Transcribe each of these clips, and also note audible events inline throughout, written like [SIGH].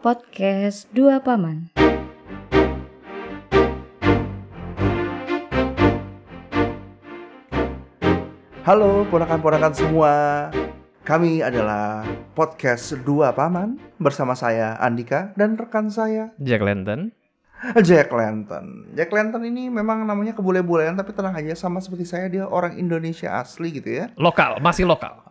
podcast Dua Paman. Halo ponakan-ponakan semua. Kami adalah podcast Dua Paman bersama saya Andika dan rekan saya Jack Lantern. Jack Lantern. Jack Lantern ini memang namanya kebule-bulean tapi tenang aja sama seperti saya dia orang Indonesia asli gitu ya. Lokal, masih lokal.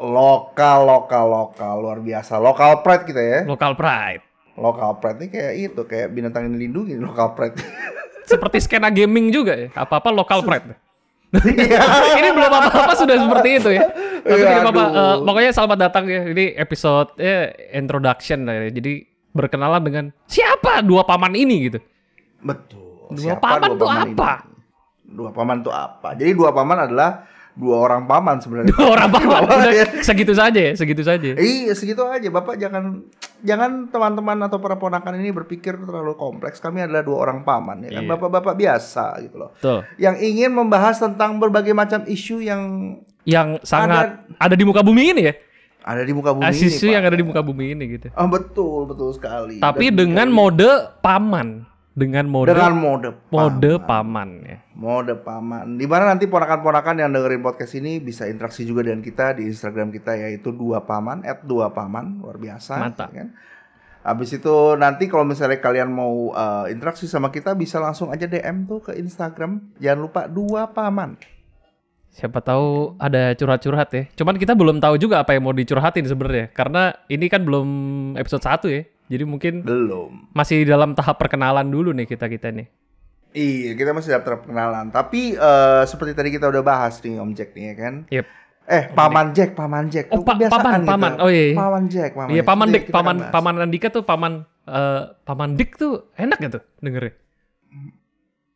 Lokal, lokal, lokal luar biasa. Lokal pride kita ya. Lokal pride. Lokal pride ini kayak itu kayak binatang yang dilindungi lokal pride. [LAUGHS] Seperti skena gaming juga ya. Apa-apa lokal pride. [LAUGHS] Iya. [LAUGHS] ini belum apa-apa sudah seperti itu ya. Tapi Iya, tidak apa-apa. Eh, pokoknya selamat datang ya. Ini episode eh, introduction lah ya. Jadi berkenalan dengan siapa dua paman ini gitu. Betul. Dua Siapa paman tuh ini? apa? Dua paman tuh apa? Jadi dua paman adalah dua orang paman sebenarnya. Dua orang paman. [LAUGHS] Udah ya? segitu saja ya, segitu saja. Iya segitu aja Bapak jangan jangan teman-teman atau para ponakan ini berpikir terlalu kompleks. Kami adalah dua orang paman ya kan. Iya. Bapak-bapak biasa gitu loh. Tuh. Yang ingin membahas tentang berbagai macam isu yang Yang sangat ada, di muka bumi ini ya. ada di muka bumi ini. Isu Pak. yang ada di muka bumi ini gitu. Ah, betul, betul sekali. Tapi Dan- dengan mode paman. Dengan mode dengan mode mode paman. paman ya. Mode paman. Di mana nanti ponakan-ponakan yang dengerin podcast ini bisa interaksi juga dengan kita di Instagram kita yaitu dua paman dua paman luar biasa. Mantap. ya Kan? Habis itu nanti kalau misalnya kalian mau uh, interaksi sama kita bisa langsung aja DM tuh ke Instagram. Jangan lupa dua paman. Siapa tahu ada curhat-curhat ya. Cuman kita belum tahu juga apa yang mau dicurhatin sebenarnya. Karena ini kan belum episode 1 ya. Jadi mungkin Belum. masih dalam tahap perkenalan dulu nih kita-kita nih. Iya, kita masih dapat perkenalan. Tapi uh, seperti tadi kita udah bahas nih Om Jack nih ya kan. Yep. Eh, Paman Jack, Paman Jack. Oh, pa- paman, gitu. paman. Oh, iya, iya. Paman Jack, Paman. Iya, paman Dik, kita akan paman bahas. paman Andika tuh paman eh, paman Dik tuh enak gitu dengernya.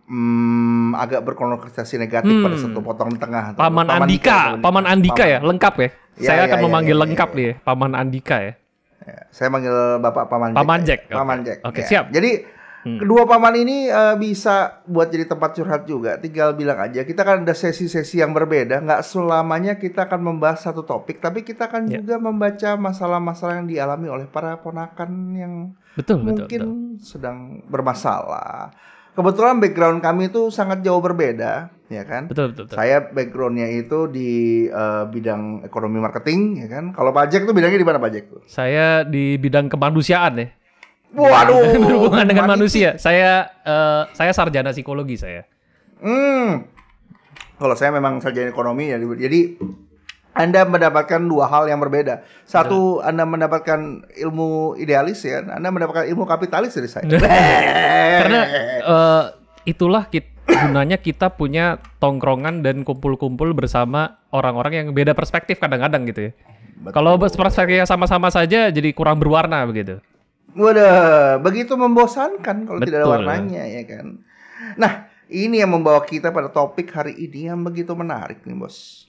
Hmm, agak berkonotasi negatif Hmm. pada satu potong tengah. tuh. Paman Andika, Dika, paman Andika ya, lengkap ya. Iya, Saya iya, akan iya, memanggil iya, lengkap iya. nih ya, paman Andika ya. Ya, Saya manggil Bapak Paman Jack. Paman. Jack, oke. Paman Jack. Oke, ya. siap. Jadi Hmm. kedua paman ini eh, bisa buat jadi tempat curhat juga. Tinggal bilang aja. Kita kan ada sesi-sesi yang berbeda. Nggak selamanya kita akan membahas satu topik, tapi kita akan Ya. juga membaca masalah-masalah yang dialami oleh para ponakan yang Betul, betul, mungkin betul. sedang bermasalah. Kebetulan background kami itu sangat jauh berbeda, ya kan? Betul, betul, betul. Saya backgroundnya itu di eh, bidang ekonomi marketing, ya kan? Kalau Pak Jack tuh bidangnya di mana tuh? Saya di bidang kemanusiaan ya. Waduh, [LAUGHS] berhubungan dengan manusia. Saya eh, saya sarjana psikologi saya. Hmm. Kalau saya memang sarjana ekonomi ya, jadi Anda mendapatkan dua hal yang berbeda. Satu, Anda mendapatkan ilmu idealis ya, Anda mendapatkan ilmu kapitalis dari saya. [LAUGHS] Karena eh, itulah kit- gunanya kita punya tongkrongan dan kumpul-kumpul bersama orang-orang yang beda perspektif kadang-kadang gitu ya. Kalau perspektifnya sama-sama saja jadi kurang berwarna begitu. Waduh, begitu membosankan kalau tidak ada warnanya ya kan. Nah, ini yang membawa kita pada topik hari ini yang begitu menarik nih, Bos.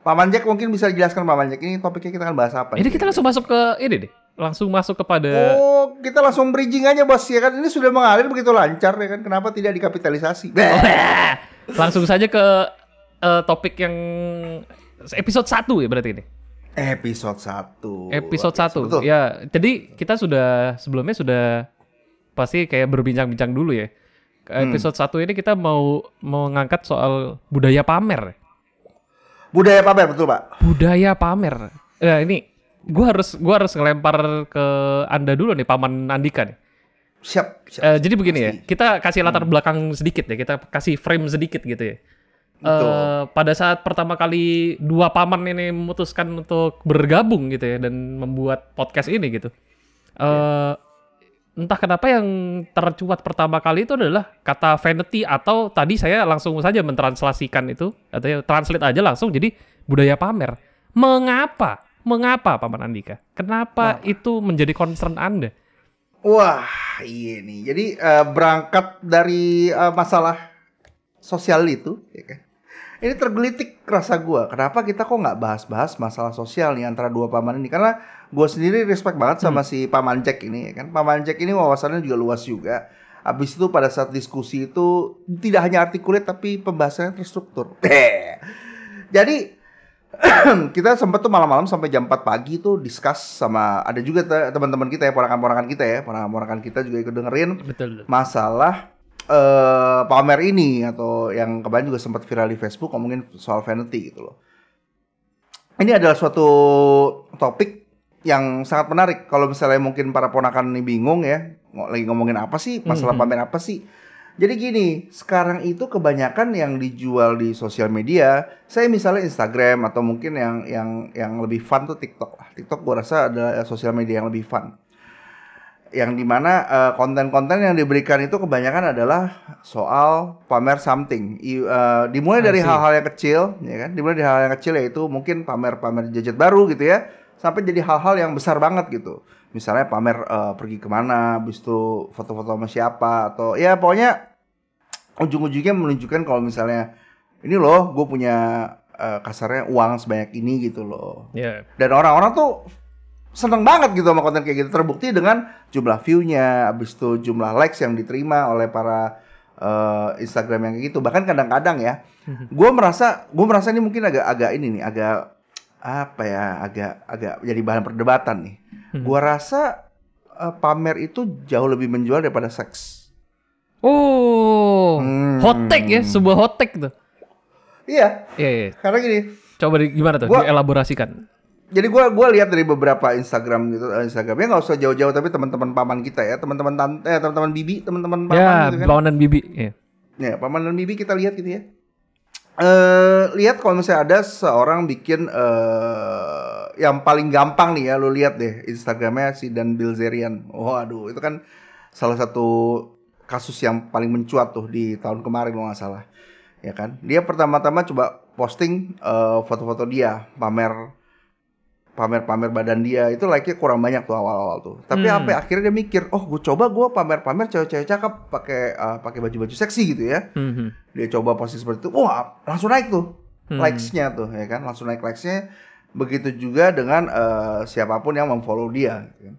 Paman Jack mungkin bisa dijelaskan Paman Jack ini topiknya kita akan bahas apa? Ini kita langsung masuk ke ini deh. Langsung masuk kepada Oh, kita langsung bridging aja bos ya kan. Ini sudah mengalir begitu lancar ya kan. Kenapa tidak dikapitalisasi? [LAUGHS] langsung saja ke eh, topik yang episode 1 ya berarti ini. Episode 1. Episode 1. Betul. Ya, jadi kita sudah sebelumnya sudah pasti kayak berbincang-bincang dulu ya. Hmm. Episode 1 ini kita mau mau ngangkat soal budaya pamer. Budaya pamer betul, Pak. Budaya pamer. Ya, ini gua harus gua harus ngelempar ke Anda dulu nih Paman Andika nih. Siap, siap. Eh, jadi begini ya, Pasti. kita kasih latar belakang sedikit ya, kita kasih frame sedikit gitu ya. Betul. Eh, pada saat pertama kali dua paman ini memutuskan untuk bergabung gitu ya dan membuat podcast ini gitu. Eh entah kenapa yang tercuat pertama kali itu adalah kata vanity atau tadi saya langsung saja mentranslasikan itu atau ya, translate aja langsung jadi budaya pamer. Mengapa? Mengapa Paman Andika? Kenapa itu menjadi concern Anda? Wah, iya nih. Jadi eh, berangkat dari eh, masalah sosial itu, ya kan? Ini tergelitik rasa gua. Kenapa kita kok nggak bahas-bahas masalah sosial nih antara dua paman ini? Karena gua sendiri respect banget sama si paman Jack ini, ya kan? Paman Jack ini wawasannya juga luas juga. Habis itu pada saat diskusi itu tidak hanya artikulat tapi pembahasannya terstruktur. [LAUGHS] Jadi [COUGHS] kita sempet tuh malam-malam sampai jam 4 pagi tuh discuss sama ada juga te- teman-teman kita ya, ponakan-ponakan kita ya, ponakan-ponakan kita juga ikut dengerin Betul. masalah eh pamer ini atau yang kemarin juga sempat viral di Facebook ngomongin soal vanity gitu loh. Ini adalah suatu topik yang sangat menarik kalau misalnya mungkin para ponakan ini bingung ya lagi ngomongin apa sih masalah Mhm. pamer apa sih. Jadi gini, sekarang itu kebanyakan yang dijual di sosial media, saya misalnya Instagram atau mungkin yang yang yang lebih fun tuh TikTok lah. TikTok gua rasa adalah sosial media yang lebih fun yang di mana eh, konten-konten yang diberikan itu kebanyakan adalah soal pamer something. I- eh, dimulai dari hal-hal yang kecil, ya kan? Dimulai dari hal yang kecil yaitu mungkin pamer-pamer gadget baru gitu ya, sampai jadi hal-hal yang besar banget gitu. Misalnya pamer eh, pergi ke mana, habis itu foto-foto sama siapa atau ya pokoknya ujung-ujungnya menunjukkan kalau misalnya ini loh, gue punya eh, kasarnya uang sebanyak ini gitu loh Ya. dan orang-orang tuh seneng banget gitu sama konten kayak gitu terbukti dengan jumlah view-nya, habis itu jumlah likes yang diterima oleh para eh, Instagram yang kayak gitu. Bahkan kadang-kadang ya, gue merasa gue merasa ini mungkin agak agak ini nih, agak apa ya, agak agak jadi bahan perdebatan nih. Hmm. Gue rasa eh, pamer itu jauh lebih menjual daripada seks. Oh, Hmm. hot take ya, sebuah hot take tuh. Iya, Iya, iya. karena gini, Coba di, gimana tuh? Gua- Dielaborasikan. jadi gue gua lihat dari beberapa Instagram gitu, eh, Instagramnya nggak usah jauh-jauh tapi teman-teman paman kita ya, teman-teman tante, eh, teman-teman bibi, teman-teman paman Ya, gitu kan. Paman dan Bibi. Ya. Ya, paman dan bibi kita lihat gitu ya. Eh, lihat kalau misalnya ada seorang bikin eh yang paling gampang nih ya, lu lihat deh Instagramnya si Dan Bilzerian. Oh, aduh, itu kan salah satu kasus yang paling mencuat tuh di tahun kemarin kalau nggak salah. Ya kan? Dia pertama-tama coba posting eh, foto-foto dia, pamer pamer-pamer badan dia itu like-nya kurang banyak tuh awal-awal tuh. Tapi Hmm. sampai akhirnya dia mikir, "Oh, gue coba gue pamer-pamer cewek-cewek cakep pakai eh, pakai baju-baju seksi gitu ya." Mhm. dia coba posisi seperti itu, wah langsung naik tuh Hmm. likes-nya tuh ya kan, langsung naik likes-nya. Begitu juga dengan eh, siapa pun yang memfollow dia. gitu kan.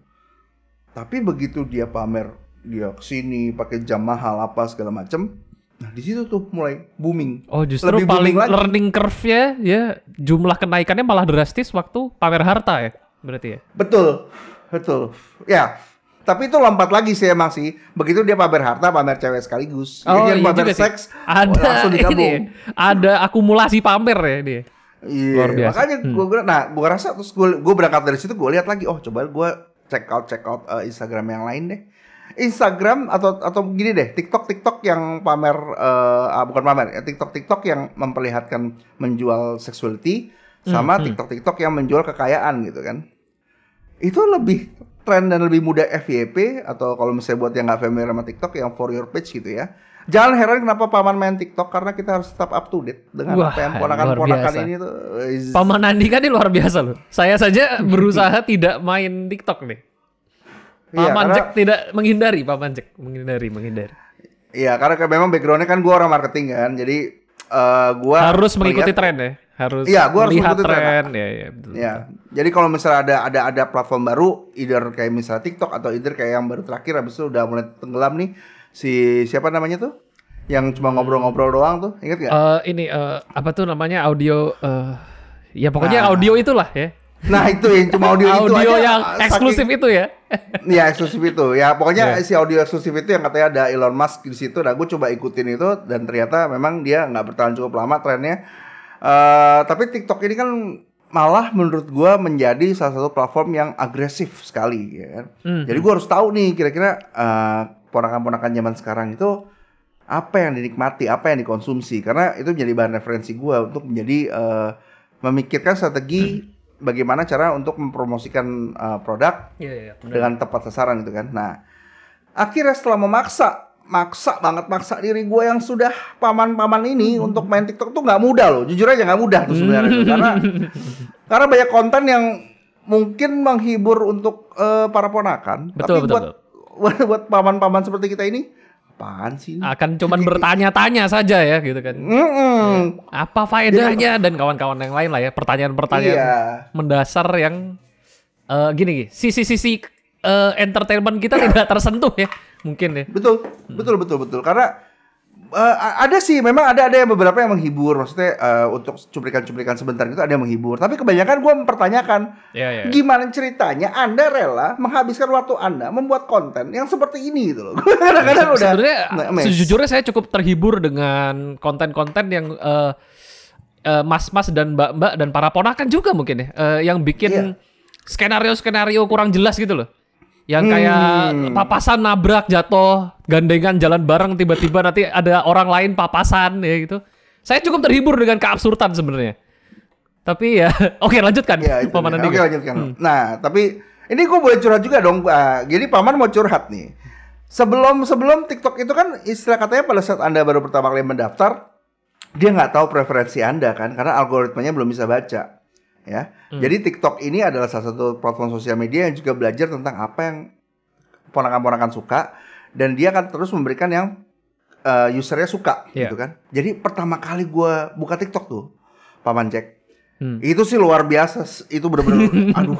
Tapi begitu dia pamer dia ke sini pakai jam mahal apa segala macem, nah di situ tuh mulai booming. Oh, justru Lebih paling booming lagi. learning curve-nya ya jumlah kenaikannya malah drastis waktu pamer harta ya. Berarti ya. Betul, betul. Ya, tapi itu lompat lagi sih emang sih. Begitu dia pamer harta, pamer cewek sekaligus. Oh, dia iya pamer juga sih. seks, Ada langsung [LAUGHS] ini digabung. ya, ada akumulasi pamer ya dia. Iya, Luar biasa. makanya Hmm. gue nah gue rasa terus gue gue berangkat dari situ gue lihat lagi oh coba gue check out check out eh, Instagram yang lain deh. Instagram atau atau gini deh TikTok TikTok yang pamer ah, bukan pamer ya TikTok TikTok yang memperlihatkan menjual sexuality sama Hmm, hmm. TikTok TikTok yang menjual kekayaan gitu kan. Itu lebih tren dan lebih mudah FYP atau kalau misalnya buat yang nggak familiar sama TikTok yang for your page gitu ya. Jangan heran kenapa paman main TikTok karena kita harus tetap up to date dengan Wah, apa yang ponakan-ponakan ini tuh. Paman Andi kan ini luar biasa loh. Saya saja [LAUGHS] berusaha tidak main TikTok nih. Iya, Paman karena- Jack tidak menghindari, Paman Jack menghindari, menghindari. Iya, karena memang backgroundnya kan gue orang marketing kan, jadi eh gua harus mengikuti melihat- tren ya, harus Iya, gua harus mengikuti tren. tren. Ya, ya, betul. Ya, jadi kalau misalnya ada ada ada platform baru, either kayak misalnya TikTok atau either kayak yang baru terakhir, habis itu udah mulai tenggelam nih si siapa namanya tuh, yang cuma ngobrol-ngobrol doang tuh, inget gak? Eh, ini eh, apa tuh namanya audio eh ya pokoknya Nah. audio itulah ya. Nah itu yang cuma audio, itu audio aja, yang saking- eksklusif itu ya. Iya eksklusif itu. Ya pokoknya Iya. si audio eksklusif itu yang katanya ada Elon Musk di situ. Nah gue coba ikutin itu dan ternyata memang dia nggak bertahan cukup lama trennya. Eh tapi TikTok ini kan malah menurut gue menjadi salah satu platform yang agresif sekali. Ya kan? Hmm. Jadi gue harus tahu nih kira-kira eh, ponakan-ponakan zaman sekarang itu apa yang dinikmati, apa yang dikonsumsi. Karena itu menjadi bahan referensi gue untuk menjadi eh, memikirkan strategi bagaimana cara untuk mempromosikan eh, produk Iya, iya, benar. dengan tepat sasaran gitu kan. Nah, akhirnya setelah memaksa, maksa banget maksa diri gue yang sudah paman-paman ini untuk main TikTok tuh nggak mudah loh. Jujur aja nggak mudah tuh sebenarnya tuh. karena [LAUGHS] karena banyak konten yang mungkin menghibur untuk eh, para ponakan, Betul, tapi betul, buat buat [LAUGHS] buat paman-paman seperti kita ini apaan sih? ini? Akan cuman bertanya-tanya saja ya gitu kan. Mm-mm. Apa faedahnya dan kawan-kawan yang lain lah ya pertanyaan-pertanyaan Iya. mendasar yang eh, gini gini sisi-sisi eh, entertainment kita [LAUGHS] tidak tersentuh ya mungkin ya. Betul, betul, betul, betul. Karena Eh, ada sih, memang ada ada yang beberapa yang menghibur, maksudnya eh, untuk cuplikan-cuplikan sebentar itu ada yang menghibur. Tapi kebanyakan gue mempertanyakan, Iya, iya. gimana ceritanya Anda rela menghabiskan waktu Anda membuat konten yang seperti ini gitu loh. [LAUGHS] Kadang-kadang udah Sebenarnya nggak mes. sejujurnya saya cukup terhibur dengan konten-konten yang eh, eh, mas-mas dan mbak-mbak dan para ponakan juga mungkin ya, eh, yang bikin Iya. skenario-skenario kurang jelas gitu loh. Yang Hmm. kayak papasan nabrak jatuh, gandengan jalan bareng tiba-tiba nanti ada orang lain papasan ya gitu. Saya cukup terhibur dengan keabsurdan sebenarnya. Tapi ya, [LAUGHS] oke lanjutkan. Iya, itu Paman. Andika. Oke lanjutkan. Nah, tapi ini gue boleh curhat juga dong. Ah, jadi paman mau curhat nih. Sebelum sebelum TikTok itu kan istilah katanya pada saat anda baru pertama kali mendaftar, dia nggak tahu preferensi anda kan, karena algoritmanya belum bisa baca. Ya, jadi TikTok ini adalah salah satu platform sosial media yang juga belajar tentang apa yang ponakan-ponakan suka dan dia akan terus memberikan yang eh, usernya suka Iya. gitu kan. Jadi pertama kali gua buka TikTok tuh, Paman Jack, Hmm. itu sih luar biasa. Itu bener-bener, [LAUGHS] aduh,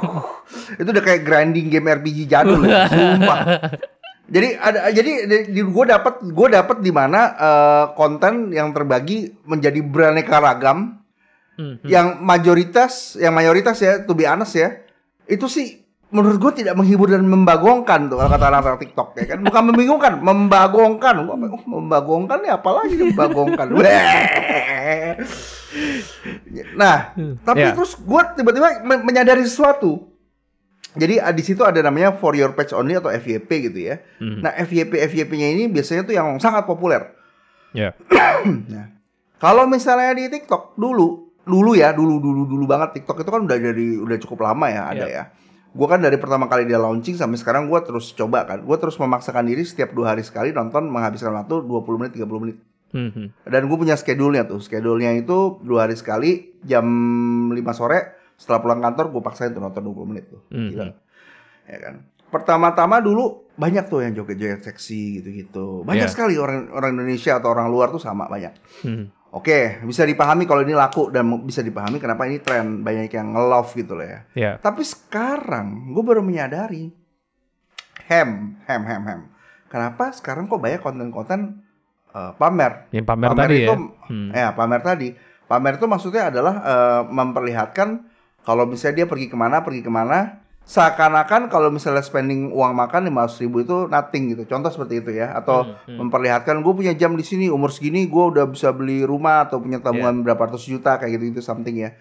itu udah kayak grinding game RPG jadul, ya, sumpah. [LAUGHS] Jadi ada, jadi di, gue dapat gue dapat di mana eh, konten yang terbagi menjadi beraneka ragam, Hmm, hmm. yang mayoritas, yang mayoritas ya, to be honest ya, itu sih menurut gue tidak menghibur dan membagongkan tuh kalau kata anak-anak TikTok ya kan, bukan membingungkan, [LAUGHS] membagongkan. Gua, oh, membagongkan nih apalagi nih membagongkan. [LAUGHS] Weh. nah, tapi Ya. terus gue tiba-tiba men- menyadari sesuatu. Jadi ah, di situ ada namanya for your page only atau FYP gitu ya. Hmm. Nah FYP FYP-nya ini biasanya tuh yang sangat populer. Ya. [CLEARS THROAT] Nah, kalau misalnya di TikTok dulu, dulu ya, dulu dulu dulu banget TikTok itu kan udah dari udah cukup lama ya ada Iya. ya. Gue kan dari pertama kali dia launching sampai sekarang gue terus coba kan, gue terus memaksakan diri setiap dua hari sekali nonton menghabiskan waktu 20 menit 30 menit. Hmm, hmm. Dan gue punya schedule-nya tuh, schedule-nya itu dua hari sekali jam 5 sore setelah pulang kantor gue paksain tuh nonton 20 menit tuh. Hmm, Gila. Ya kan. Pertama-tama dulu banyak tuh yang joget-joget seksi gitu-gitu. Banyak Iya. sekali orang orang Indonesia atau orang luar tuh sama banyak. Hmm. Oke, bisa dipahami kalau ini laku dan bisa dipahami kenapa ini tren banyak yang nge-love gitu loh ya. Ya. Tapi sekarang gue baru menyadari hem, hem, hem, hem. Kenapa sekarang kok banyak konten-konten eh, pamer? Yang pamer, tadi itu, ya. Hmm. ya pamer tadi. Pamer itu maksudnya adalah eh, memperlihatkan kalau misalnya dia pergi ke mana, pergi ke mana, seakan-akan kalau misalnya spending uang makan 500 ribu itu nothing gitu. Contoh seperti itu ya. Atau Hmm, hmm. memperlihatkan gue punya jam di sini umur segini gue udah bisa beli rumah atau punya Iya. tabungan berapa ratus juta kayak gitu itu something ya.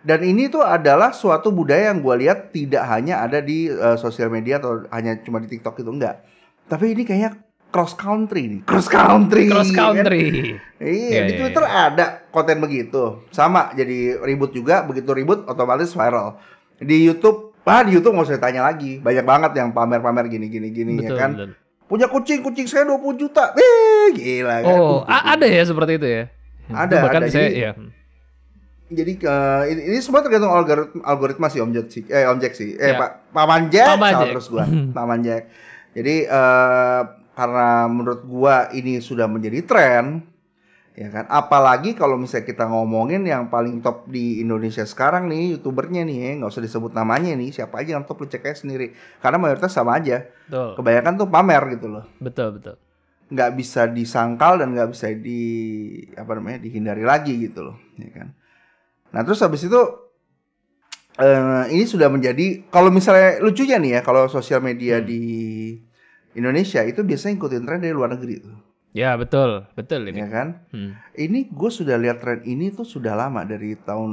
Dan ini tuh adalah suatu budaya yang gue lihat tidak hanya ada di eh, sosial media atau hanya cuma di TikTok itu enggak. Tapi ini kayaknya cross country nih, cross country. Cross kan? country. Iya, Iya, di iya, Twitter ada konten begitu. Sama, jadi ribut juga. Begitu ribut, otomatis viral. Di YouTube, ah di YouTube nggak usah tanya lagi. Banyak banget yang pamer-pamer gini-gini gini ya Betul, kan. betul. Punya kucing, kucing saya 20 juta. Eh, gila kan. Oh, a- ada ya seperti itu ya? Ada, Itu bahkan ada. saya, Jadi- ya. Jadi eh, ini, ini semua tergantung algoritma, algoritma sih Om Jack sih. Eh Om Jack sih. Eh Ya. Pak Paman Jack, Paman Jack. terus gua. [LAUGHS] Paman Jack. Jadi eh karena menurut gua ini sudah menjadi tren ya kan? Apalagi kalau misalnya kita ngomongin yang paling top di Indonesia sekarang nih youtubernya nih ya nggak usah disebut namanya nih siapa aja yang top lu cek aja sendiri. Karena mayoritas sama aja. Betul, kebanyakan tuh pamer gitu loh. Betul, betul. nggak bisa disangkal dan nggak bisa di apa namanya dihindari lagi gitu loh ya kan? Nah terus habis itu eh, ini sudah menjadi kalau misalnya lucunya nih ya kalau sosial media Hmm. di Indonesia itu biasanya ngikutin tren dari luar negeri tuh Ya, betul, betul ini. ya kan Hmm. ini gue sudah lihat tren ini tuh sudah lama dari tahun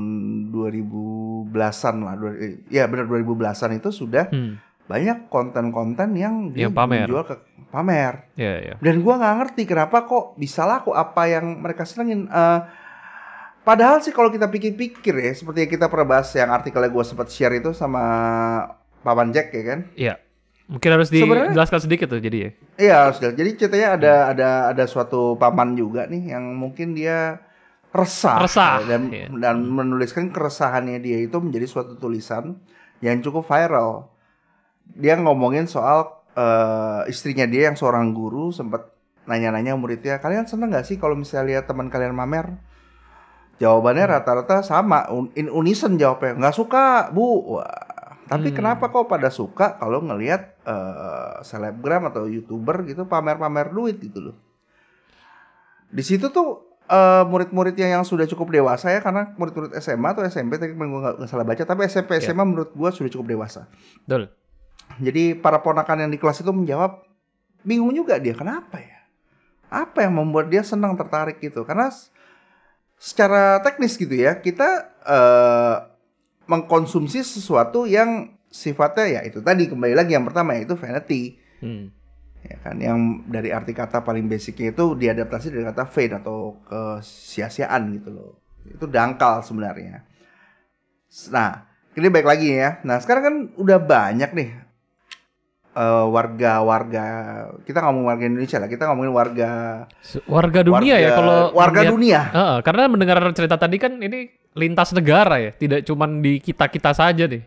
2010-an lah eh, ya benar 2010-an itu sudah Hmm. banyak konten-konten yang Yang pamer. menjual ke pamer Ya, ya. dan gua nggak ngerti kenapa kok bisa laku apa yang mereka senengin. Eh, padahal sih kalau kita pikir-pikir ya, seperti yang kita pernah bahas yang artikelnya gua sempat share itu sama Paman Jack ya kan? Iya. Mungkin harus dijelaskan sedikit tuh jadi ya. Iya harus. Jadi ceritanya ada ada ada suatu paman juga nih yang mungkin dia resah, Resah, dan iya. dan menuliskan keresahannya dia itu menjadi suatu tulisan yang cukup viral. Dia ngomongin soal eh, istrinya dia yang seorang guru sempat nanya-nanya muridnya, kalian seneng nggak sih kalau misalnya lihat teman kalian mamer? Jawabannya Hmm. rata-rata sama, un- in unison jawabnya, nggak suka bu. Wah, tapi Hmm. kenapa kok pada suka kalau ngelihat eh, selebgram atau youtuber gitu pamer-pamer duit gitu loh? Di situ tuh eh, murid-muridnya yang sudah cukup dewasa ya karena murid-murid SMA atau SMP tadi gue nggak salah baca tapi SMP Iya. SMA menurut gua sudah cukup dewasa. Betul. Jadi para ponakan yang di kelas itu menjawab bingung juga dia kenapa ya? Apa yang membuat dia senang tertarik gitu? Karena secara teknis gitu ya kita eh, mengkonsumsi sesuatu yang sifatnya ya itu tadi kembali lagi yang pertama yaitu vanity. Hmm. ya kan yang dari arti kata paling basicnya itu diadaptasi dari kata vain atau kesia-siaan gitu loh. Itu dangkal sebenarnya. Nah ini baik lagi ya. Nah sekarang kan udah banyak nih eh, warga-warga kita ngomong warga Indonesia lah kita ngomongin warga Warga dunia ya warga- kalau warga melihat- dunia Heeh, karena mendengar cerita tadi kan ini lintas negara ya, tidak cuman di kita-kita saja nih.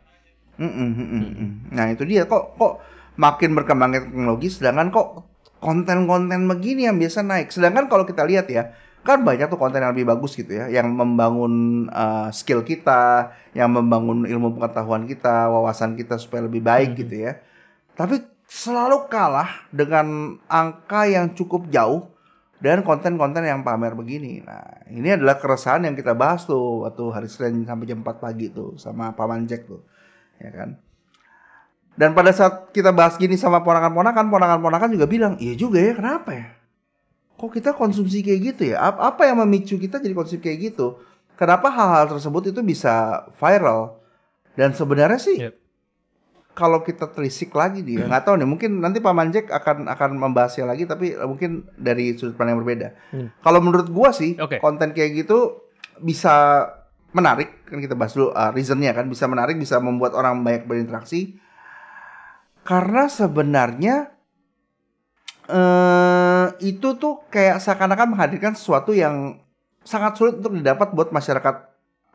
Mm-mm, mm-mm, mm. Nah itu dia kok kok makin berkembangnya teknologi, sedangkan kok konten-konten begini yang biasa naik. Sedangkan kalau kita lihat ya, kan banyak tuh konten yang lebih bagus gitu ya, yang membangun uh, skill kita, yang membangun ilmu pengetahuan kita, wawasan kita supaya lebih baik Mhm. gitu ya. Tapi selalu kalah dengan angka yang cukup jauh dan konten-konten yang pamer begini. Nah, ini adalah keresahan yang kita bahas tuh waktu hari Senin sampai jam 4 pagi tuh sama Paman Jack tuh. Ya kan? Dan pada saat kita bahas gini sama ponakan-ponakan, ponakan-ponakan juga bilang, "Iya juga ya, kenapa ya? Kok kita konsumsi kayak gitu ya? Ap- Apa yang memicu kita jadi konsumsi kayak gitu? Kenapa hal-hal tersebut itu bisa viral?" Dan sebenarnya sih Yep. Kalau kita telisik lagi dia nggak tahu nih mungkin nanti Paman Jack akan akan membahasnya lagi tapi mungkin dari sudut pandang yang berbeda. Hmm. Kalau menurut gua sih Oke. konten kayak gitu bisa menarik kan kita bahas dulu uh, reasonnya kan bisa menarik bisa membuat orang banyak berinteraksi karena sebenarnya eh itu tuh kayak seakan-akan menghadirkan sesuatu yang sangat sulit untuk didapat buat masyarakat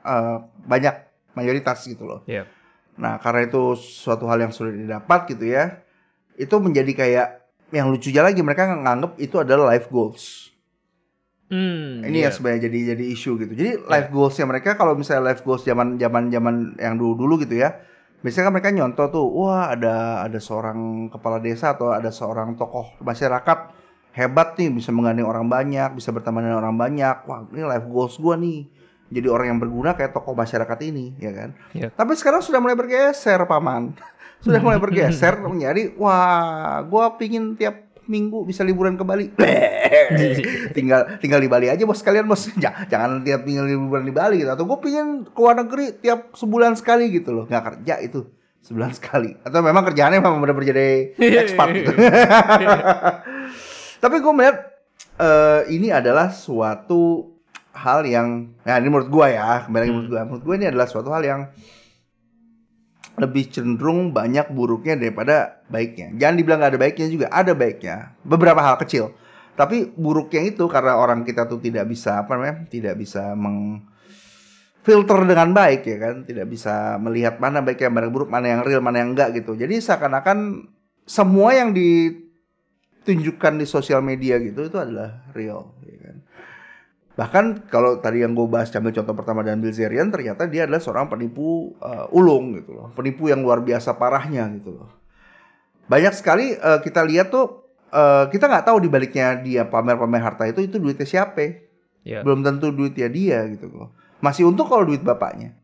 eh, banyak mayoritas gitu loh. Iya. Nah, karena itu suatu hal yang sulit didapat gitu ya. Itu menjadi kayak yang lucunya lagi mereka nganggep itu adalah life goals. Hmm, Ini iya. yang sebenarnya jadi jadi isu gitu. Jadi life goalsnya mereka kalau misalnya life goals zaman zaman zaman yang dulu dulu gitu ya. Biasanya kan mereka nyontoh tuh, wah ada ada seorang kepala desa atau ada seorang tokoh masyarakat hebat nih bisa menggandeng orang banyak, bisa berteman dengan orang banyak. Wah, ini life goals gua nih. Jadi orang yang berguna kayak tokoh masyarakat ini, ya kan? Iya. Tapi sekarang sudah mulai bergeser, paman. [LAUGHS] Sudah mulai bergeser [LAUGHS] menjadi, wah, gua pingin tiap minggu bisa liburan ke Bali. [LAUGHS] tinggal tinggal di Bali aja bos kalian bos Ja- jangan tiap tinggal liburan di Bali gitu atau gue pingin ke luar negeri tiap sebulan sekali gitu loh nggak kerja itu sebulan sekali atau memang kerjaannya memang benar-benar jadi expat gitu. tapi gue melihat eh, ini adalah suatu hal yang nah ini menurut gue ya kembali lagi menurut gue menurut gue ini adalah suatu hal yang lebih cenderung banyak buruknya daripada baiknya. Jangan dibilang nggak ada baiknya juga, ada baiknya. Beberapa hal kecil. Tapi buruknya itu karena orang kita tuh tidak bisa apa namanya, tidak bisa meng filter dengan baik ya kan, tidak bisa melihat mana baik yang mana buruk, mana yang real, mana yang enggak gitu. Jadi seakan-akan semua yang ditunjukkan di sosial media gitu itu adalah real, ya kan. Bahkan kalau tadi yang gue bahas ambil contoh pertama dan Bilzerian ternyata dia adalah seorang penipu uh, ulung gitu loh. Penipu yang luar biasa parahnya gitu loh. Banyak sekali uh, kita lihat tuh uh, kita nggak tahu di baliknya dia pamer-pamer harta itu itu duitnya siapa. Iya. Belum tentu duitnya dia gitu loh. Masih untung kalau duit bapaknya.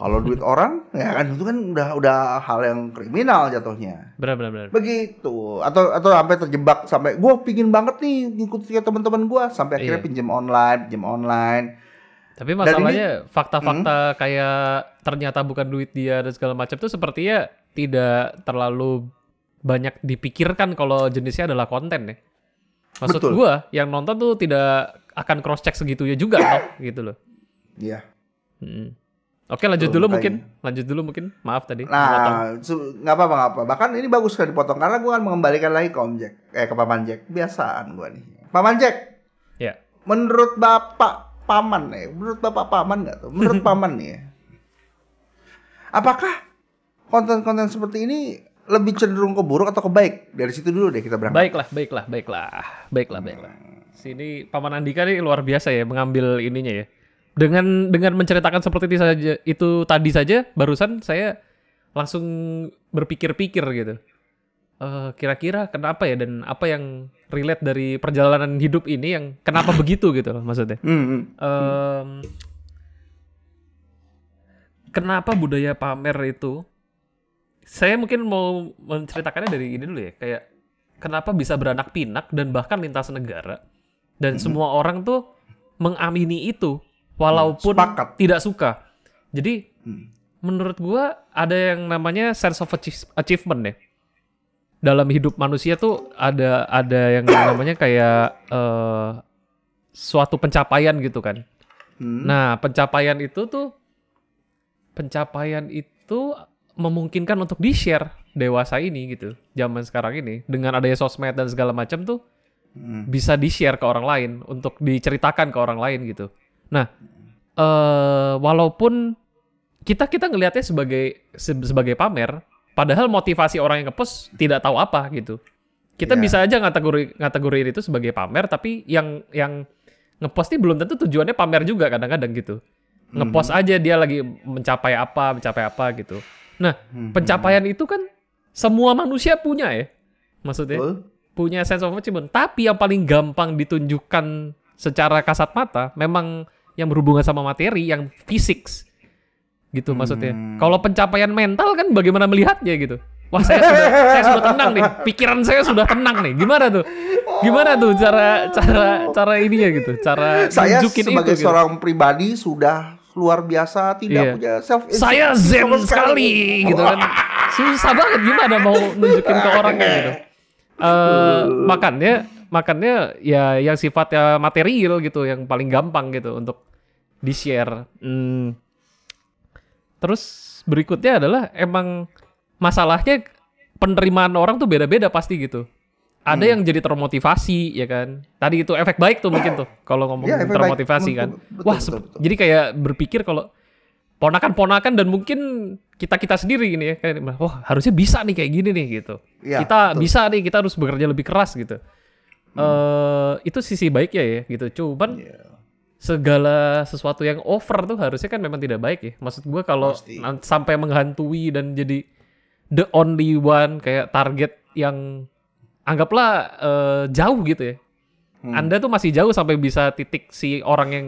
Kalau [LAUGHS] duit orang ya kan itu kan udah udah hal yang kriminal jatuhnya. Benar benar benar. Begitu. Atau atau sampai terjebak sampai gue pingin banget nih ngikut kayak teman-teman gue sampai akhirnya Iya. pinjam online, pinjam online. Tapi masalahnya fakta-fakta kayak ternyata bukan duit dia dan segala macam itu sepertinya tidak terlalu banyak dipikirkan kalau jenisnya adalah konten ya. Maksud Betul. gua yang nonton tuh tidak akan cross check segitunya juga [COUGHS] toh gitu loh. Iya. Mm. Oke lanjut Betul, dulu makanya. mungkin, lanjut dulu mungkin. Maaf tadi. Nah, nggak apa-apa nggak apa. Bahkan ini bagus kan dipotong karena gue akan mengembalikan lagi ke Om Jack, eh ke Paman Jack. Biasaan gue nih. Paman Jack, Ya. menurut Bapak Paman nih, menurut Bapak Paman nggak tuh? Menurut [LAUGHS] Paman nih, ya. apakah konten-konten seperti ini lebih cenderung ke buruk atau ke baik? Dari situ dulu deh kita berangkat. Baiklah, baiklah, baiklah, baiklah, baiklah. Sini Paman Andika nih luar biasa ya mengambil ininya ya. Dengan dengan menceritakan seperti itu saja itu tadi saja barusan saya langsung berpikir-pikir gitu. eh, kira-kira kenapa ya dan apa yang relate dari perjalanan hidup ini yang kenapa begitu gitu loh maksudnya. Hmm, hmm. Em, kenapa budaya pamer itu? Saya mungkin mau menceritakannya dari ini dulu ya, kayak kenapa bisa beranak pinak dan bahkan lintas negara dan semua orang tuh mengamini itu walaupun Sepakat. tidak suka. Jadi Hmm. menurut gua ada yang namanya sense of achie- achievement ya. Dalam hidup manusia tuh ada ada yang [COUGHS] namanya kayak eh, suatu pencapaian gitu kan. Hmm. Nah, pencapaian itu tuh pencapaian itu memungkinkan untuk di-share dewasa ini gitu. Zaman sekarang ini dengan adanya sosmed dan segala macam tuh Hmm. bisa di-share ke orang lain untuk diceritakan ke orang lain gitu. Nah, eh walaupun kita kita ngelihatnya sebagai se- sebagai pamer, padahal motivasi orang yang ngepost tidak tahu apa gitu. Kita Ya. bisa aja ngategori ngategoriin itu sebagai pamer, tapi yang yang ngepost ini belum tentu tujuannya pamer juga kadang-kadang gitu. Ngepost aja dia lagi mencapai apa, mencapai apa gitu. Nah, Hmm. pencapaian itu kan semua manusia punya ya. Maksudnya Betul. punya sense of achievement. Tapi yang paling gampang ditunjukkan secara kasat mata memang yang berhubungan sama materi, yang fisik. Gitu maksudnya. Hmm. Kalau pencapaian mental kan bagaimana melihatnya gitu. Wah, saya sudah saya sudah tenang nih. Pikiran saya sudah tenang nih. Gimana tuh? Gimana tuh cara cara cara ininya gitu? Cara Saya sebagai itu gitu. seorang pribadi sudah luar biasa tidak Iya. punya self saya zen sekali gitu kan susah banget gimana mau nunjukin ke orangnya gitu Eh makannya makannya ya yang sifatnya material gitu yang paling gampang gitu untuk di share Hmm. terus berikutnya adalah emang masalahnya penerimaan orang tuh beda-beda pasti gitu ada Hmm. yang jadi termotivasi ya kan tadi itu efek baik tuh mungkin tuh kalau ngomong Iya, efek baik. termotivasi kan Betul, wah betul, betul. jadi kayak berpikir kalau ponakan-ponakan dan mungkin kita kita sendiri ini ya kayak wah harusnya bisa nih kayak gini nih gitu Iya, kita betul. bisa nih kita harus bekerja lebih keras gitu eh itu sisi baiknya ya gitu cuman Iya. segala sesuatu yang over tuh harusnya kan memang tidak baik ya maksud gua kalau sampai menghantui dan jadi the only one kayak target yang anggaplah eh, jauh gitu ya Hmm. anda tuh masih jauh sampai bisa titik si orang yang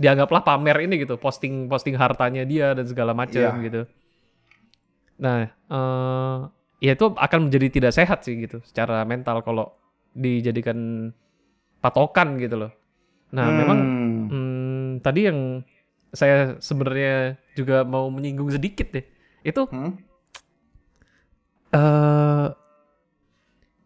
dianggaplah pamer ini gitu, posting posting hartanya dia dan segala macam Iya. gitu. Nah, eh ya itu akan menjadi tidak sehat sih gitu secara mental kalau dijadikan patokan gitu loh. Nah, memang Hmm. hmm, tadi yang saya sebenarnya juga mau menyinggung sedikit deh. Itu Hmm? eh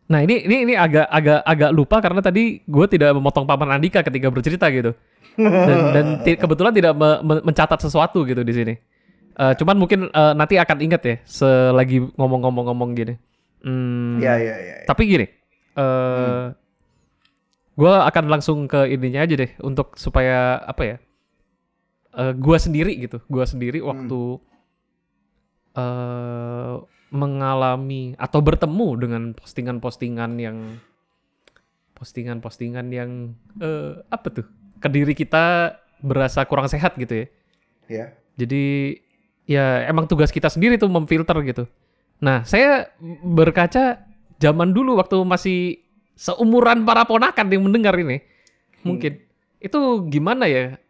Nah ini ini ini agak agak agak lupa karena tadi gue tidak memotong paman Andika ketika bercerita gitu dan dan kebetulan tidak me- me- mencatat sesuatu gitu di sini. Eh, cuman mungkin eh, nanti akan ingat ya selagi ngomong-ngomong-ngomong gini. Hmm, Ya ya ya. ya. Tapi gini, eh gue akan langsung ke ininya aja deh untuk supaya apa ya? Eh gue sendiri gitu, gue sendiri waktu eh mengalami atau bertemu dengan postingan-postingan yang postingan-postingan yang eh apa tuh? Ke diri kita berasa kurang sehat gitu ya. Ya. Jadi ya emang tugas kita sendiri tuh memfilter gitu. Nah, saya berkaca zaman dulu waktu masih seumuran para ponakan yang mendengar ini. Mungkin itu gimana ya?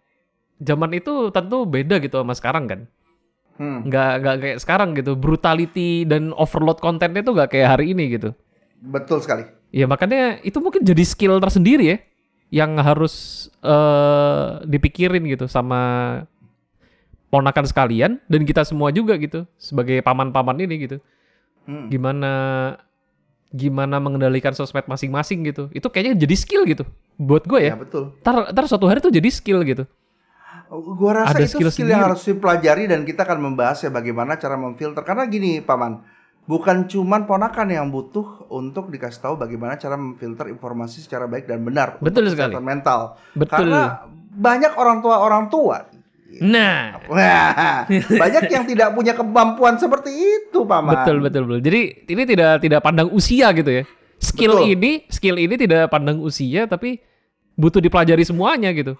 Zaman itu tentu beda gitu sama sekarang kan. Hmm. Nggak nggak kayak sekarang gitu. Brutality dan overload kontennya tuh nggak kayak hari ini gitu. Betul sekali. Ya makanya itu mungkin jadi skill tersendiri ya yang harus eh dipikirin gitu sama ponakan sekalian dan kita semua juga gitu sebagai paman-paman ini gitu. Hmm. Gimana gimana mengendalikan sosmed masing-masing gitu. Itu kayaknya jadi skill gitu buat gue Ya, ya. betul. Ntar, ntar suatu hari tuh jadi skill gitu. Gua rasa Ada itu skill skill, yang harus dipelajari dan kita akan membahas ya bagaimana cara memfilter. Karena gini, Paman, bukan cuman ponakan yang butuh untuk dikasih tahu bagaimana cara memfilter informasi secara baik dan benar Betul untuk sekali. mental. Betul. Karena banyak orang tua orang tua Nah, Wah, banyak yang tidak punya kemampuan seperti itu, Paman. betul betul betul. Jadi ini tidak tidak pandang usia gitu ya. Skill Betul. ini skill ini tidak pandang usia tapi butuh dipelajari semuanya gitu.